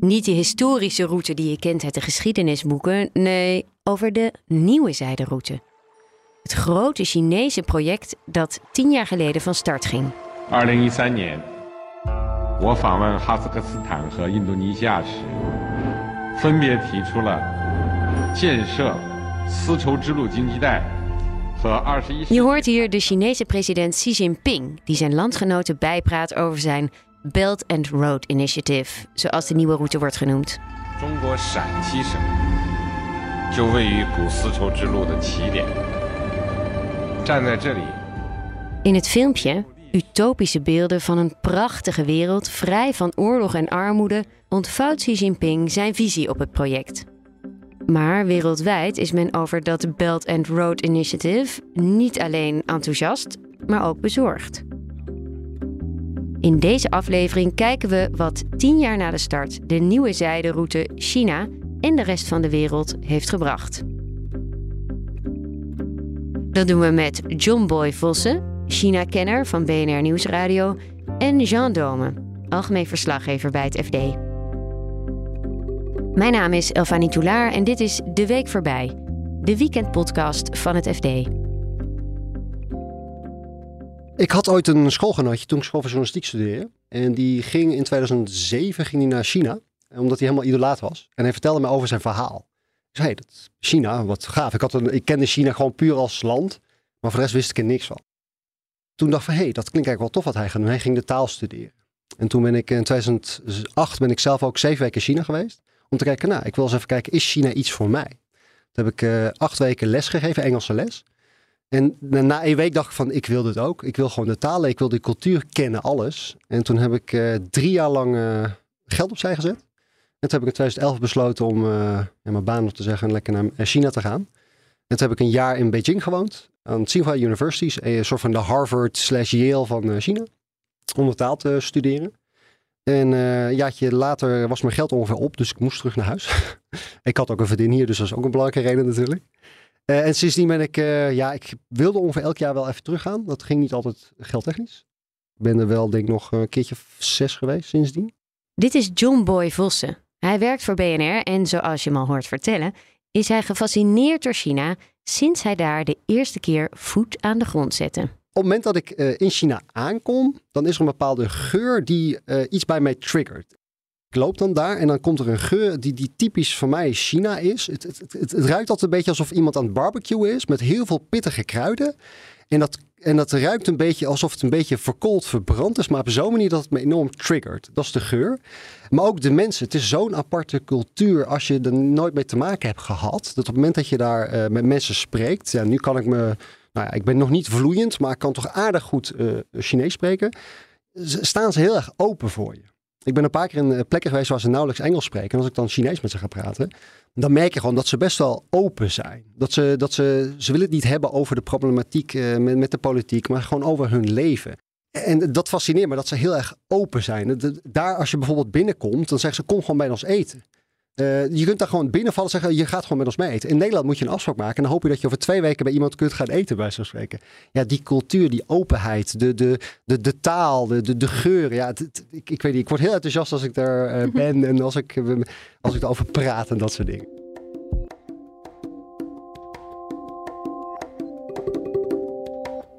Niet de historische route die je kent uit de geschiedenisboeken, nee, over de nieuwe zijderoute. Het grote Chinese project dat tien jaar geleden van start ging. 2013年，我访问哈萨克斯坦和印度尼西亚时，分别提出了建设丝绸之路经济带和21世 Je hoort hier de Chinese president Xi Jinping, die zijn landgenoten bijpraat over zijn Belt and Road Initiative, zoals de nieuwe route wordt genoemd. In het filmpje utopische beelden van een prachtige wereld vrij van oorlog en armoede ontvouwt Xi Jinping zijn visie op het project. Maar wereldwijd is men over dat Belt and Road Initiative niet alleen enthousiast, maar ook bezorgd. In deze aflevering kijken we wat tien jaar na de start de nieuwe zijderoute China en de rest van de wereld heeft gebracht. Dat doen we met John Boy Vossen, China-kenner van BNR Nieuwsradio, en Jean Dome, algemeen verslaggever bij het FD. Mijn naam is Elfanie Toulaar en dit is De Week Voorbij, de weekendpodcast van het FD. Ik had ooit een schoolgenootje toen ik school voor journalistiek studeerde. En die ging in 2007 ging hij naar China, omdat hij helemaal idolaat was. En hij vertelde me over zijn verhaal. Ik zei, dat China, wat gaaf. Ik, had een, ik kende China gewoon puur als land, maar voor de rest wist ik er niks van. Toen dacht ik van, hé, hey, dat klinkt eigenlijk wel tof wat hij gaat doen. Hij ging de taal studeren. En toen ben ik in 2008 ben ik zelf ook zeven weken in China geweest. Om te kijken, nou, ik wil eens even kijken, is China iets voor mij? Toen heb ik eh, acht weken les gegeven, Engelse les. En na, een week dacht ik van, ik wil dit ook. Ik wil gewoon de talen, ik wil de cultuur kennen, alles. En toen heb ik eh, drie jaar lang eh, geld opzij gezet. En toen heb ik in 2011 besloten om eh, mijn baan op te zeggen en lekker naar China te gaan. En toen heb ik een jaar in Beijing gewoond. Aan Tsinghua University, een soort van de Harvard slash Yale van China. Om de taal te studeren. En eh, een later was mijn geld ongeveer op, dus ik moest terug naar huis. ik had ook een verdien hier, dus dat is ook een belangrijke reden natuurlijk. Uh, en sindsdien ben ik, uh, ja, ik wilde ongeveer elk jaar wel even teruggaan. Dat ging niet altijd geldtechnisch. Ik ben er wel, denk ik, nog een keertje zes geweest sindsdien. Dit is John Boy Vossen. Hij werkt voor BNR en zoals je hem al hoort vertellen, is hij gefascineerd door China sinds hij daar de eerste keer voet aan de grond zette. Op het moment dat ik uh, in China aankom, dan is er een bepaalde geur die iets bij mij triggert. Ik loop dan daar en dan komt er een geur die, die typisch voor mij China is. Het, het, het, ruikt altijd een beetje alsof iemand aan het barbecue is met heel veel pittige kruiden. En dat, en dat ruikt een beetje alsof het een beetje verkoold verbrand is, maar op zo'n manier dat het me enorm triggert. Dat is de geur. Maar ook de mensen. Het is zo'n aparte cultuur als je er nooit mee te maken hebt gehad. Dat op het moment dat je daar uh, met mensen spreekt, ja, nu kan ik me, nou ja, ik ben nog niet vloeiend, maar ik kan toch aardig goed uh, Chinees spreken. Staan ze heel erg open voor je. Ik ben een paar keer in plekken geweest waar ze nauwelijks Engels spreken. En als ik dan Chinees met ze ga praten, dan merk je gewoon dat ze best wel open zijn. Dat ze, dat ze, ze willen het niet hebben over de problematiek uh, met, met de politiek, maar gewoon over hun leven. En dat fascineert me dat ze heel erg open zijn. Daar als je bijvoorbeeld binnenkomt, dan zeggen ze kom gewoon bij ons eten. Uh, je kunt daar gewoon binnenvallen en zeggen, je gaat gewoon met ons mee eten. In Nederland moet je een afspraak maken en dan hoop je dat je over twee weken bij iemand kunt gaan eten, bij zo'n spreken. Ja, die cultuur, die openheid, de, de, de, de taal, de, de, de geur. Ja, het, het, ik, ik weet niet, ik word heel enthousiast als ik daar uh, ben en als ik, uh, als ik erover praat en dat soort dingen.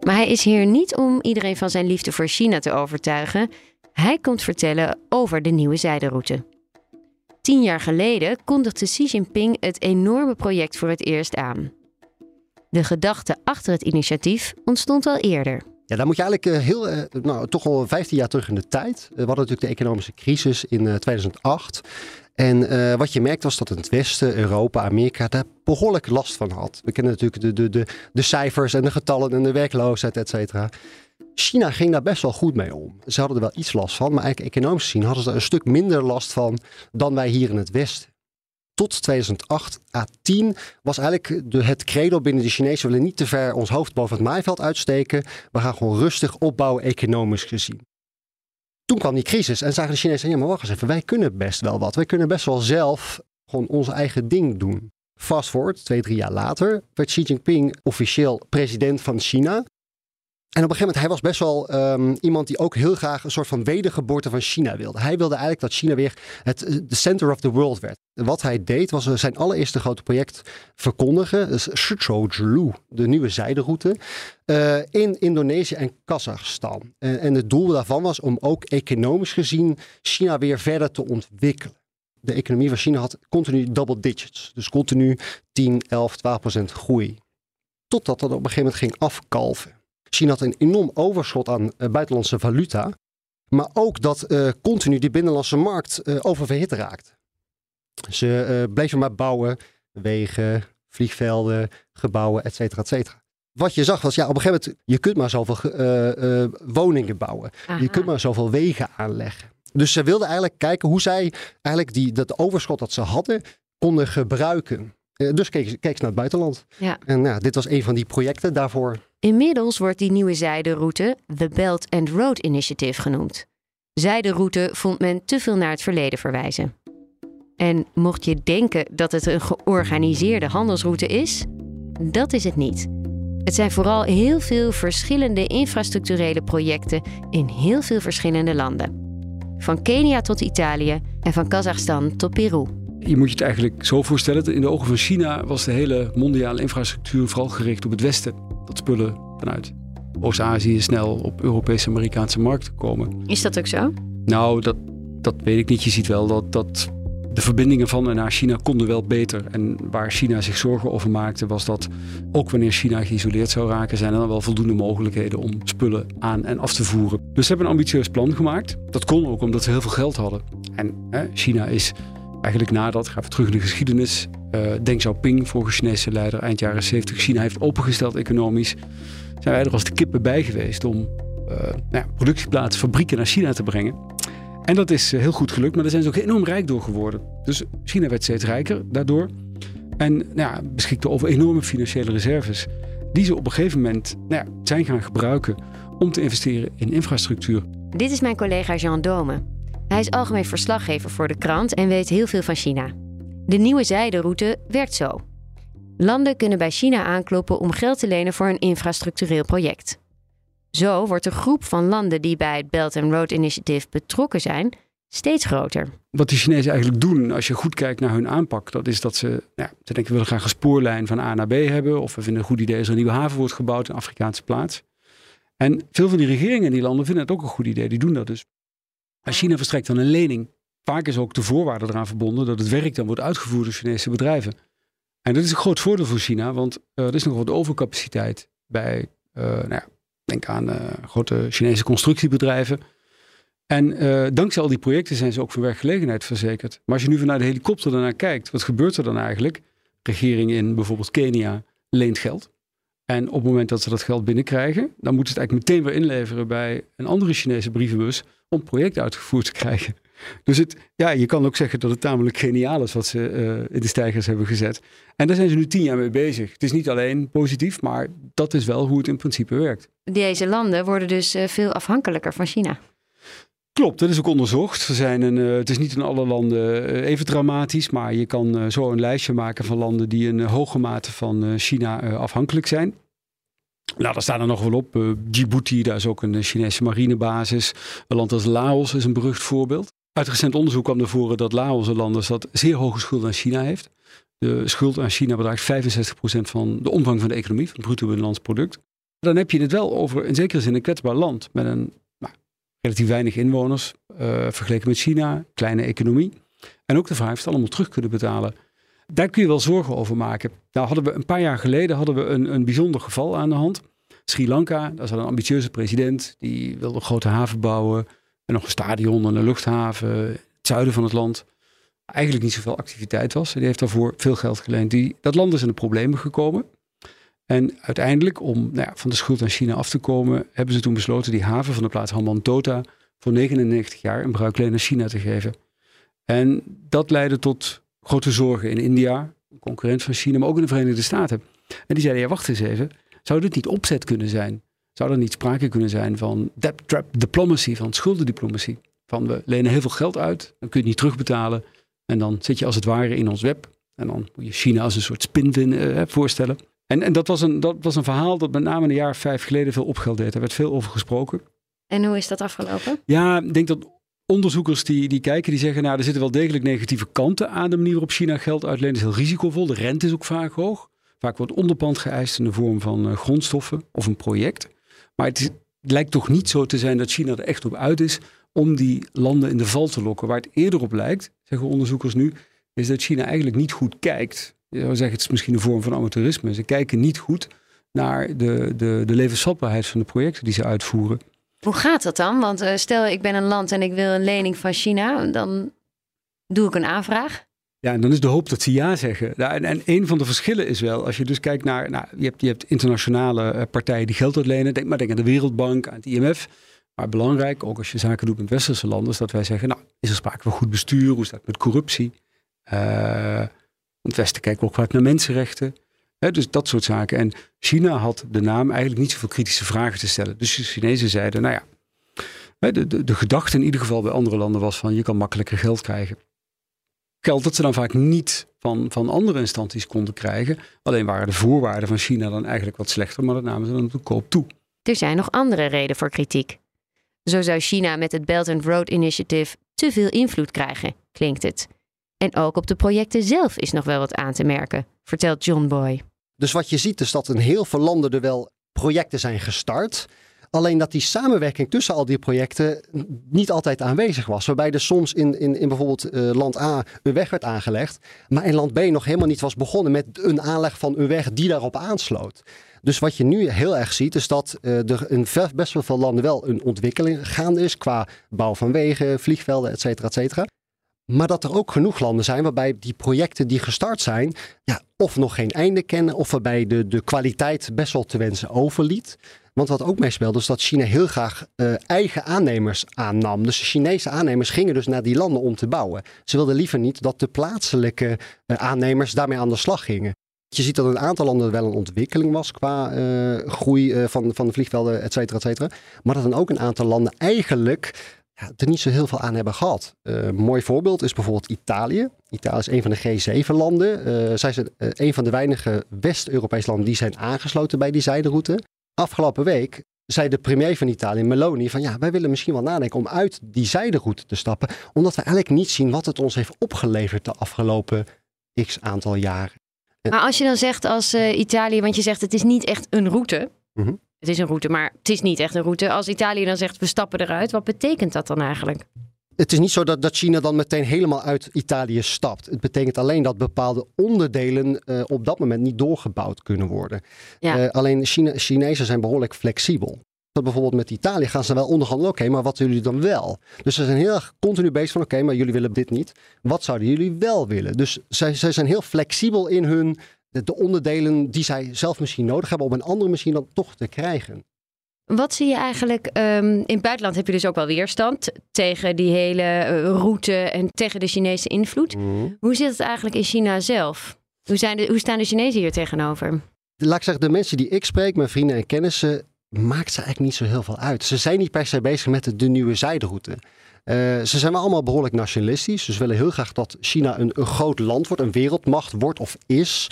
Maar hij is hier niet om iedereen van zijn liefde voor China te overtuigen. Hij komt vertellen over de nieuwe zijderoute. Tien jaar geleden kondigde Xi Jinping het enorme project voor het eerst aan. De gedachte achter het initiatief ontstond al eerder. Ja, daar moet je eigenlijk heel, nou, toch al 15 jaar terug in de tijd. We hadden natuurlijk de economische crisis in 2008. En wat je merkt was dat het Westen, Europa, Amerika daar behoorlijk last van had. We kennen natuurlijk de, de, de, de cijfers en de getallen en de werkloosheid, et cetera. China ging daar best wel goed mee om. Ze hadden er wel iets last van, maar eigenlijk economisch gezien hadden ze er een stuk minder last van dan wij hier in het Westen. tot 2008 à 10 was eigenlijk de, het credo binnen de Chinezen. We willen niet te ver ons hoofd boven het maaiveld uitsteken. We gaan gewoon rustig opbouwen economisch gezien. Toen kwam die crisis en zagen de Chinezen, ja maar wacht eens even, wij kunnen best wel wat. Wij kunnen best wel zelf gewoon ons eigen ding doen. Fast forward, twee, drie jaar later, werd Xi Jinping officieel president van China. En op een gegeven moment, hij was best wel um, iemand die ook heel graag een soort van wedergeboorte van China wilde. Hij wilde eigenlijk dat China weer het de center of the world werd. Wat hij deed was zijn allereerste grote project verkondigen. Dus Shichou de nieuwe zijderoute. Uh, in Indonesië en Kazachstan. En, en het doel daarvan was om ook economisch gezien China weer verder te ontwikkelen de economie van China had continu double digits. Dus continu 10, 11, 12 procent groei. Totdat dat op een gegeven moment ging afkalven. China had een enorm overschot aan uh, buitenlandse valuta. Maar ook dat uh, continu die binnenlandse markt uh, oververhit raakte. Ze bleven maar bouwen. Wegen, vliegvelden, gebouwen, et cetera, et cetera. Wat je zag was, ja, op een gegeven moment, je kunt maar zoveel woningen bouwen. Aha. Je kunt maar zoveel wegen aanleggen. Dus ze wilden eigenlijk kijken hoe zij eigenlijk die, dat overschot dat ze hadden, konden gebruiken. Dus keek, keek ze naar het buitenland. Ja. En nou, dit was een van die projecten daarvoor. Inmiddels wordt die nieuwe zijderoute de Belt and Road Initiative genoemd. Zijderoute vond men te veel naar het verleden verwijzen. En mocht je denken dat het een georganiseerde handelsroute is, dat is het niet. Het zijn vooral heel veel verschillende infrastructurele projecten in heel veel verschillende landen. Van Kenia tot Italië en van Kazachstan tot Peru. Je moet je het eigenlijk zo voorstellen. In de ogen van China was de hele mondiale infrastructuur vooral gericht op het Westen. Dat spullen vanuit Oost-Azië snel op Europese en Amerikaanse markten komen. Is dat ook zo? Nou, dat, dat weet ik niet. Je ziet wel dat, dat de verbindingen van en naar China konden wel beter. En waar China zich zorgen over maakte, was dat ook wanneer China geïsoleerd zou raken, zijn er dan wel voldoende mogelijkheden om spullen aan en af te voeren. Dus ze hebben een ambitieus plan gemaakt. Dat kon ook omdat ze heel veel geld hadden. En hè, China is eigenlijk nadat, gaan we terug in de geschiedenis, Deng Xiaoping, vorige Chinese leider, eind jaren 70, China heeft opengesteld economisch. Zijn wij er als de kippen bij geweest om uh, nou ja, productieplaatsen, fabrieken naar China te brengen. En dat is eh, heel goed gelukt, maar daar zijn ze ook enorm rijk door geworden. Dus China werd steeds rijker daardoor. En nou ja, beschikte over enorme financiële reserves. Die ze op een gegeven moment nou ja, zijn gaan gebruiken om te investeren in infrastructuur. Dit is mijn collega Jean Dome. Hij is algemeen verslaggever voor de krant en weet heel veel van China. De nieuwe zijderoute werkt zo. Landen kunnen bij China aankloppen om geld te lenen voor een infrastructureel project. Zo wordt de groep van landen die bij het Belt and Road Initiative betrokken zijn steeds groter. Wat die Chinezen eigenlijk doen, als je goed kijkt naar hun aanpak, dat is dat ze, nou, ze denken we willen graag een spoorlijn van A naar B hebben, of we vinden een goed idee als er een nieuwe haven wordt gebouwd in een Afrikaanse plaats. En veel van die regeringen in die landen vinden het ook een goed idee, die doen dat dus. Als China verstrekt dan een lening, vaak is ook de voorwaarde eraan verbonden dat het werk dan wordt uitgevoerd door Chinese bedrijven. En dat is een groot voordeel voor China, want uh, er is nog wat overcapaciteit bij uh, nou ja, Denk aan uh, grote Chinese constructiebedrijven. En dankzij al die projecten zijn ze ook voor werkgelegenheid verzekerd. Maar als je nu vanuit de helikopter daarnaar kijkt, wat gebeurt er dan eigenlijk? Regering in bijvoorbeeld Kenia leent geld. En op het moment dat ze dat geld binnenkrijgen, dan moeten ze het eigenlijk meteen weer inleveren bij een andere Chinese brievenbus om project uitgevoerd te krijgen. Dus het, ja, je kan ook zeggen dat het tamelijk geniaal is wat ze uh, in de stijgers hebben gezet. En daar zijn ze nu tien jaar mee bezig. Het is niet alleen positief, maar dat is wel hoe het in principe werkt. Deze landen worden dus uh, veel afhankelijker van China. Klopt, dat is ook onderzocht. Er zijn een, uh, het is niet in alle landen even dramatisch, maar je kan zo een lijstje maken van landen die in hoge mate van China afhankelijk zijn. Nou, daar staan er nog wel op. Djibouti, daar is ook een Chinese marinebasis. Een land als Laos is een berucht voorbeeld. Uit recent onderzoek kwam naar voren dat Laos een land is dat zeer hoge schuld aan China heeft. De schuld aan China bedraagt 65% van de omvang van de economie, van het bruto binnenlands product. Dan heb je het wel over in zekere zin een kwetsbaar land met een nou, relatief weinig inwoners uh, vergeleken met China, kleine economie. En ook de vraag of het allemaal terug kunnen betalen. Daar kun je wel zorgen over maken. Nou hadden we een paar jaar geleden hadden we een, een bijzonder geval aan de hand. Sri Lanka, daar zat een ambitieuze president, die wilde een grote haven bouwen. En nog een stadion en een luchthaven, het zuiden van het land. Eigenlijk niet zoveel activiteit was. En die heeft daarvoor veel geld geleend. Die, dat land is in de problemen gekomen. En uiteindelijk, om nou ja, van de schuld aan China af te komen, hebben ze toen besloten die haven van de plaats Hambantota voor 99 jaar in bruikleen aan China te geven. En dat leidde tot grote zorgen in India, een concurrent van China, maar ook in de Verenigde Staten. En die zeiden, ja wacht eens even, zou dit niet opzet kunnen zijn? Zou er niet sprake kunnen zijn van debt trap diplomacy, van schuldendiplomatie? Van we lenen heel veel geld uit, dan kun je het niet terugbetalen. En dan zit je als het ware in ons web. En dan moet je China als een soort spin uh, voorstellen. En, en dat, was een, dat was een verhaal dat met name een jaar vijf geleden veel opgeld deed. Er werd veel over gesproken. En hoe is dat afgelopen? Ja, ik denk dat onderzoekers die, die kijken, die zeggen, nou, er zitten wel degelijk negatieve kanten aan de manier waarop China geld uitleent. Het is heel risicovol. De rente is ook vaak hoog. Vaak wordt onderpand geëist in de vorm van uh, grondstoffen of een project. Maar het, lijkt toch niet zo te zijn dat China er echt op uit is om die landen in de val te lokken. Waar het eerder op lijkt, zeggen onderzoekers nu, is dat China eigenlijk niet goed kijkt. Je zeggen, het is misschien een vorm van amateurisme. Ze kijken niet goed naar de, de, de levensvatbaarheid van de projecten die ze uitvoeren. Hoe gaat dat dan? Want uh, stel ik ben een land en ik wil een lening van China, dan doe ik een aanvraag. Ja, en dan is de hoop dat ze ja zeggen. En, en een van de verschillen is wel, als je dus kijkt naar, nou, je, hebt, je hebt internationale uh, partijen die geld uitlenen. Denk maar denk aan de Wereldbank, aan het IMF. Maar belangrijk, ook als je zaken doet met westerse landen, is dat wij zeggen, nou, is er sprake van goed bestuur? Hoe staat het met corruptie? Uh, het Westen kijkt ook vaak naar mensenrechten. dus dat soort zaken. En China had de naam eigenlijk niet zoveel kritische vragen te stellen. Dus de Chinezen zeiden, nou ja, de, de gedachte in ieder geval bij andere landen was van je kan makkelijker geld krijgen. Geld dat ze dan vaak niet van, van andere instanties konden krijgen. Alleen waren de voorwaarden van China dan eigenlijk wat slechter, maar dat namen ze dan op de koop toe. Er zijn nog andere redenen voor kritiek. Zo zou China met het Belt and Road Initiative te veel invloed krijgen, klinkt het. En ook op de projecten zelf is nog wel wat aan te merken, vertelt John Boy. Dus wat je ziet is dat in heel veel landen er wel projecten zijn gestart. Alleen dat die samenwerking tussen al die projecten niet altijd aanwezig was. Waarbij er soms in, in, in bijvoorbeeld uh, land A een weg werd aangelegd. Maar in land B nog helemaal niet was begonnen met een aanleg van een weg die daarop aansloot. Dus wat je nu heel erg ziet, is dat uh, er in best wel veel landen wel een ontwikkeling gaande is. Qua bouw van wegen, vliegvelden, et cetera, et cetera. Maar dat er ook genoeg landen zijn waarbij die projecten die gestart zijn, ja, of nog geen einde kennen, of waarbij de, de kwaliteit best wel te wensen overliet. Want wat ook meespeelde, is dat China heel graag uh, eigen aannemers aannam. Dus de Chinese aannemers gingen dus naar die landen om te bouwen. Ze wilden liever niet dat de plaatselijke uh, aannemers daarmee aan de slag gingen. Je ziet dat een aantal landen wel een ontwikkeling was qua uh, groei van, van de vliegvelden, et cetera, et cetera. Maar dat dan ook een aantal landen eigenlijk ja, er niet zo heel veel aan hebben gehad. Uh, een mooi voorbeeld is bijvoorbeeld Italië. Italië is een van de G7-landen. Uh, zij zijn uh, een van de weinige West-Europese landen die zijn aangesloten bij die zijderoute. Afgelopen week zei de premier van Italië, Meloni, van ja, wij willen misschien wel nadenken om uit die zijderoute te stappen. Omdat we eigenlijk niet zien wat het ons heeft opgeleverd de afgelopen x aantal jaren. Maar als je dan zegt als Italië, want je zegt het is niet echt een route. Mm -hmm. Het is een route, maar het is niet echt een route. Als Italië dan zegt we stappen eruit, wat betekent dat dan eigenlijk? Het is niet zo dat, dat China dan meteen helemaal uit Italië stapt. Het betekent alleen dat bepaalde onderdelen uh, op dat moment niet doorgebouwd kunnen worden. Ja. Uh, alleen China, Chinezen zijn behoorlijk flexibel. Dat bijvoorbeeld met Italië gaan ze wel onderhandelen. Oké, okay, maar wat willen jullie dan wel? Dus ze zijn heel erg continu bezig van: oké, okay, maar jullie willen dit niet. Wat zouden jullie wel willen? Dus zij, zij zijn heel flexibel in hun de onderdelen die zij zelf misschien nodig hebben om een andere misschien dan toch te krijgen. Wat zie je eigenlijk? Um, in het buitenland heb je dus ook wel weerstand tegen die hele uh, route en tegen de Chinese invloed. Mm. Hoe zit het eigenlijk in China zelf? Hoe, zijn de, hoe staan de Chinezen hier tegenover? Laat ik zeggen, de mensen die ik spreek, mijn vrienden en kennissen, maakt ze eigenlijk niet zo heel veel uit. Ze zijn niet per se bezig met de, de nieuwe zijderoute. Uh, ze zijn allemaal behoorlijk nationalistisch. Ze willen heel graag dat China een, groot land wordt, een wereldmacht wordt of is.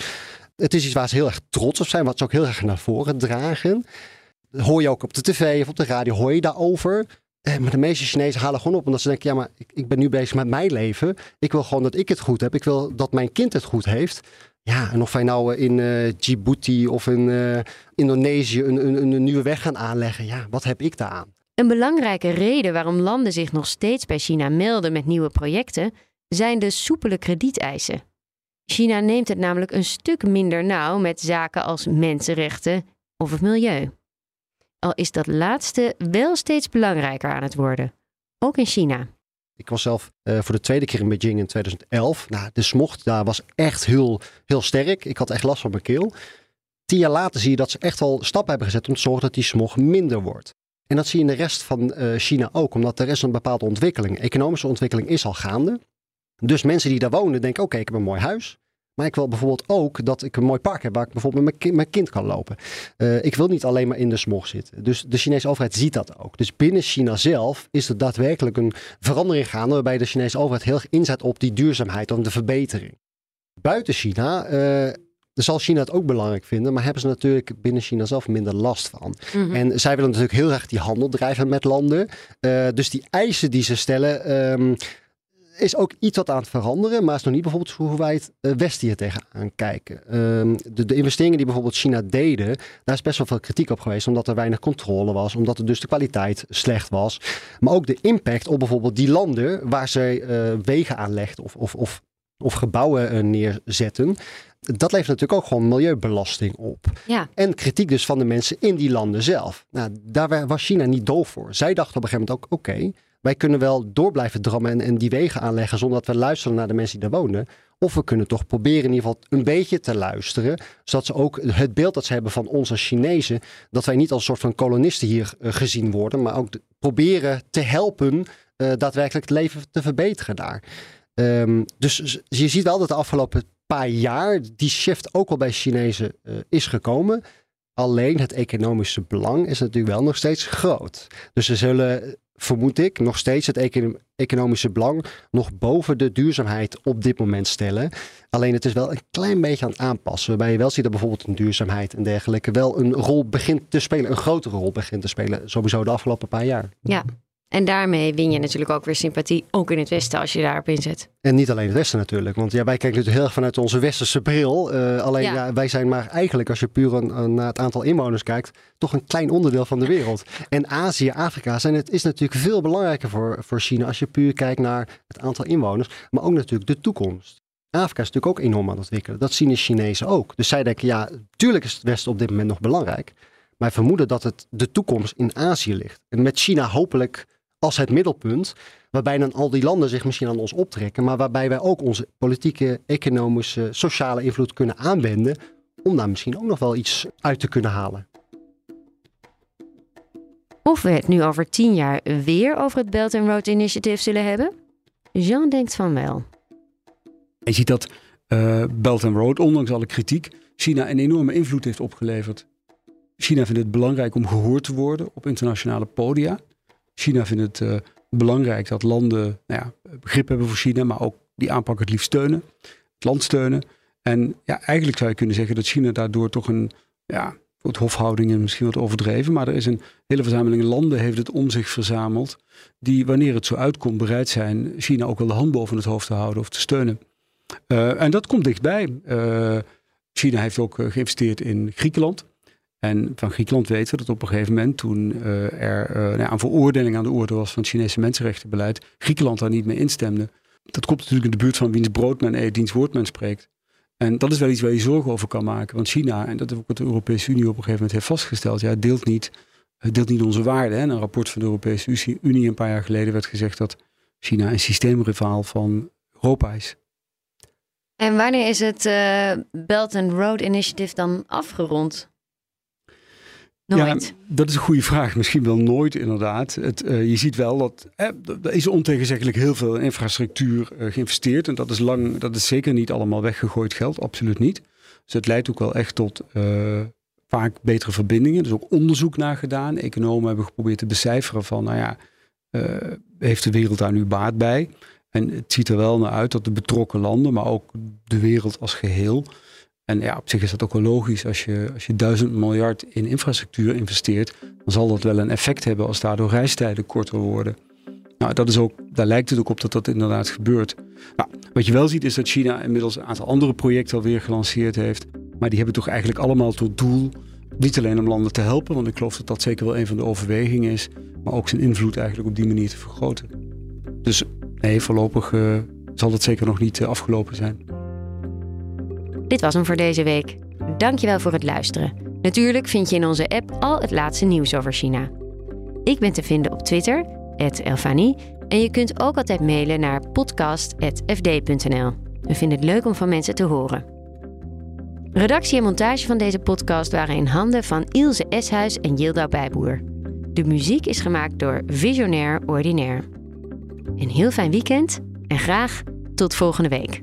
Het is iets waar ze heel erg trots op zijn, wat ze ook heel erg naar voren dragen. Hoor je ook op de tv of op de radio, hoor je daarover. Eh, maar de meeste Chinezen halen gewoon op omdat ze denken, ja maar ik, ik ben nu bezig met mijn leven. Ik wil gewoon dat ik het goed heb. Ik wil dat mijn kind het goed heeft. Ja, en of wij nou in uh, Djibouti of in Indonesië een, een, een nieuwe weg gaan aanleggen. Ja, wat heb ik daaraan? Een belangrijke reden waarom landen zich nog steeds bij China melden met nieuwe projecten zijn de soepele kredieteisen. China neemt het namelijk een stuk minder nauw met zaken als mensenrechten of het milieu. Al is dat laatste wel steeds belangrijker aan het worden, ook in China. Ik was zelf uh, voor de tweede keer in Beijing in 2011. Nou, de smog daar was echt heel, heel sterk. Ik had echt last van mijn keel. Tien jaar later zie je dat ze echt wel stappen hebben gezet om te zorgen dat die smog minder wordt. En dat zie je in de rest van uh, China ook, omdat er is een bepaalde ontwikkeling. Economische ontwikkeling is al gaande. Dus mensen die daar wonen denken, oké, ik heb een mooi huis. Maar ik wil bijvoorbeeld ook dat ik een mooi park heb waar ik bijvoorbeeld met mijn kind, kan lopen. Uh, ik wil niet alleen maar in de smog zitten. Dus de Chinese overheid ziet dat ook. Dus binnen China zelf is er daadwerkelijk een verandering gaande waarbij de Chinese overheid heel erg inzet op die duurzaamheid, op de verbetering. Buiten China uh, zal China het ook belangrijk vinden, maar hebben ze natuurlijk binnen China zelf minder last van. Mm En zij willen natuurlijk heel erg die handel drijven met landen. Uh, dus die eisen die ze stellen, um, is ook iets wat aan het veranderen, maar is nog niet bijvoorbeeld hoe wij het uh, Westen hier tegenaan kijken. Um, de, de, investeringen die bijvoorbeeld China deden, daar is best wel veel kritiek op geweest, omdat er weinig controle was, omdat er dus de kwaliteit slecht was. Maar ook de impact op bijvoorbeeld die landen waar zij uh, wegen aanlegden of, of, of, of gebouwen uh, neerzetten. Dat levert natuurlijk ook gewoon milieubelasting op. Ja. En kritiek dus van de mensen in die landen zelf. Nou, daar was China niet doof voor. Zij dachten op een gegeven moment ook, oké, okay, wij kunnen wel door blijven drammen en, en, die wegen aanleggen zonder dat we luisteren naar de mensen die daar wonen. Of we kunnen toch proberen in ieder geval een beetje te luisteren. Zodat ze ook het beeld dat ze hebben van ons als Chinezen. Dat wij niet als een soort van kolonisten hier uh, gezien worden. Maar ook de, proberen te helpen uh, daadwerkelijk het leven te verbeteren daar. Um, dus je ziet wel dat de afgelopen paar jaar die shift ook al bij Chinezen uh, is gekomen. Alleen het economische belang is natuurlijk wel nog steeds groot. Dus ze zullen vermoed ik, nog steeds het econ economische belang nog boven de duurzaamheid op dit moment stellen. Alleen het is wel een klein beetje aan het aanpassen. Waarbij je wel ziet dat bijvoorbeeld een duurzaamheid en dergelijke wel een rol begint te spelen, een grotere rol begint te spelen, sowieso de afgelopen paar jaar. Ja, en daarmee win je natuurlijk ook weer sympathie, ook in het Westen, als je daarop inzet. En niet alleen het Westen natuurlijk, want ja, wij kijken natuurlijk heel erg vanuit onze westerse bril. Uh, alleen ja. Ja, wij zijn maar eigenlijk, als je puur een, naar het aantal inwoners kijkt, toch een klein onderdeel van de wereld. En Azië, Afrika zijn het, is natuurlijk veel belangrijker voor, voor China als je puur kijkt naar het aantal inwoners, maar ook natuurlijk de toekomst. Afrika is natuurlijk ook enorm aan het ontwikkelen. Dat zien de Chinezen ook. Dus zij denken, ja, tuurlijk is het Westen op dit moment nog belangrijk. Maar vermoeden dat het de toekomst in Azië ligt. En met China hopelijk als het middelpunt. Waarbij dan al die landen zich misschien aan ons optrekken. Maar waarbij wij ook onze politieke, economische, sociale invloed kunnen aanwenden. Om daar misschien ook nog wel iets uit te kunnen halen. Of we het nu over tien jaar weer over het Belt and Road Initiative zullen hebben? Jean denkt van wel. Je ziet dat uh, Belt and Road, ondanks alle kritiek, China een enorme invloed heeft opgeleverd. China vindt het belangrijk om gehoord te worden op internationale podia. China vindt het uh, belangrijk dat landen nou ja, begrip hebben voor China, maar ook die aanpak het liefst steunen, het land steunen. En ja, eigenlijk zou je kunnen zeggen dat China daardoor toch een, ja, het hofhoudingen misschien wat overdreven, maar er is een hele verzameling landen heeft het om zich verzameld, die wanneer het zo uitkomt bereid zijn China ook wel de hand boven het hoofd te houden of te steunen. Uh, en dat komt dichtbij. Uh, China heeft ook geïnvesteerd in Griekenland. En van Griekenland weten we dat op een gegeven moment, toen uh, er uh, nou, een veroordeling aan de orde was van het Chinese mensenrechtenbeleid, Griekenland daar niet mee instemde. Dat komt natuurlijk in de buurt van wiens brood men eet, diens woord men spreekt. En dat is wel iets waar je zorgen over kan maken. Want China, en dat heeft ook de Europese Unie op een gegeven moment heeft vastgesteld, ja, deelt niet, deelt niet onze waarden. In een rapport van de Europese Unie een paar jaar geleden werd gezegd dat China een systeemrivaal van Europa is. En wanneer is het Belt and Road Initiative dan afgerond? Nooit. Ja, dat is een goede vraag. Misschien wel nooit, inderdaad. Het, uh, je ziet wel dat eh, er is ontegenzeggelijk heel veel infrastructuur uh, geïnvesteerd. En dat is, lang, dat is zeker niet allemaal weggegooid geld, absoluut niet. Dus het leidt ook wel echt tot uh, vaak betere verbindingen. Er is ook onderzoek naar gedaan. Economen hebben geprobeerd te becijferen van, nou ja, heeft de wereld daar nu baat bij? En het ziet er wel naar uit dat de betrokken landen, maar ook de wereld als geheel, en ja, op zich is dat ook wel logisch. Als je, als je duizend miljard in infrastructuur investeert, dan zal dat wel een effect hebben als daardoor reistijden korter worden. Nou, dat is ook, daar lijkt het ook op dat dat inderdaad gebeurt. Nou, wat je wel ziet is dat China inmiddels een aantal andere projecten alweer gelanceerd heeft. Maar die hebben toch eigenlijk allemaal tot doel niet alleen om landen te helpen, want ik geloof dat dat zeker wel een van de overwegingen is, maar ook zijn invloed eigenlijk op die manier te vergroten. Dus nee, voorlopig uh, zal dat zeker nog niet uh, afgelopen zijn. Dit was hem voor deze week. Dankjewel voor het luisteren. Natuurlijk vind je in onze app al het laatste nieuws over China. Ik ben te vinden op Twitter, Elfanie, en je kunt ook altijd mailen naar podcast.fd.nl. We vinden het leuk om van mensen te horen. Redactie en montage van deze podcast waren in handen van Ilse Eshuis en Yilda Bijboer. De muziek is gemaakt door Visionair Ordinaire. Een heel fijn weekend en graag Tot volgende week.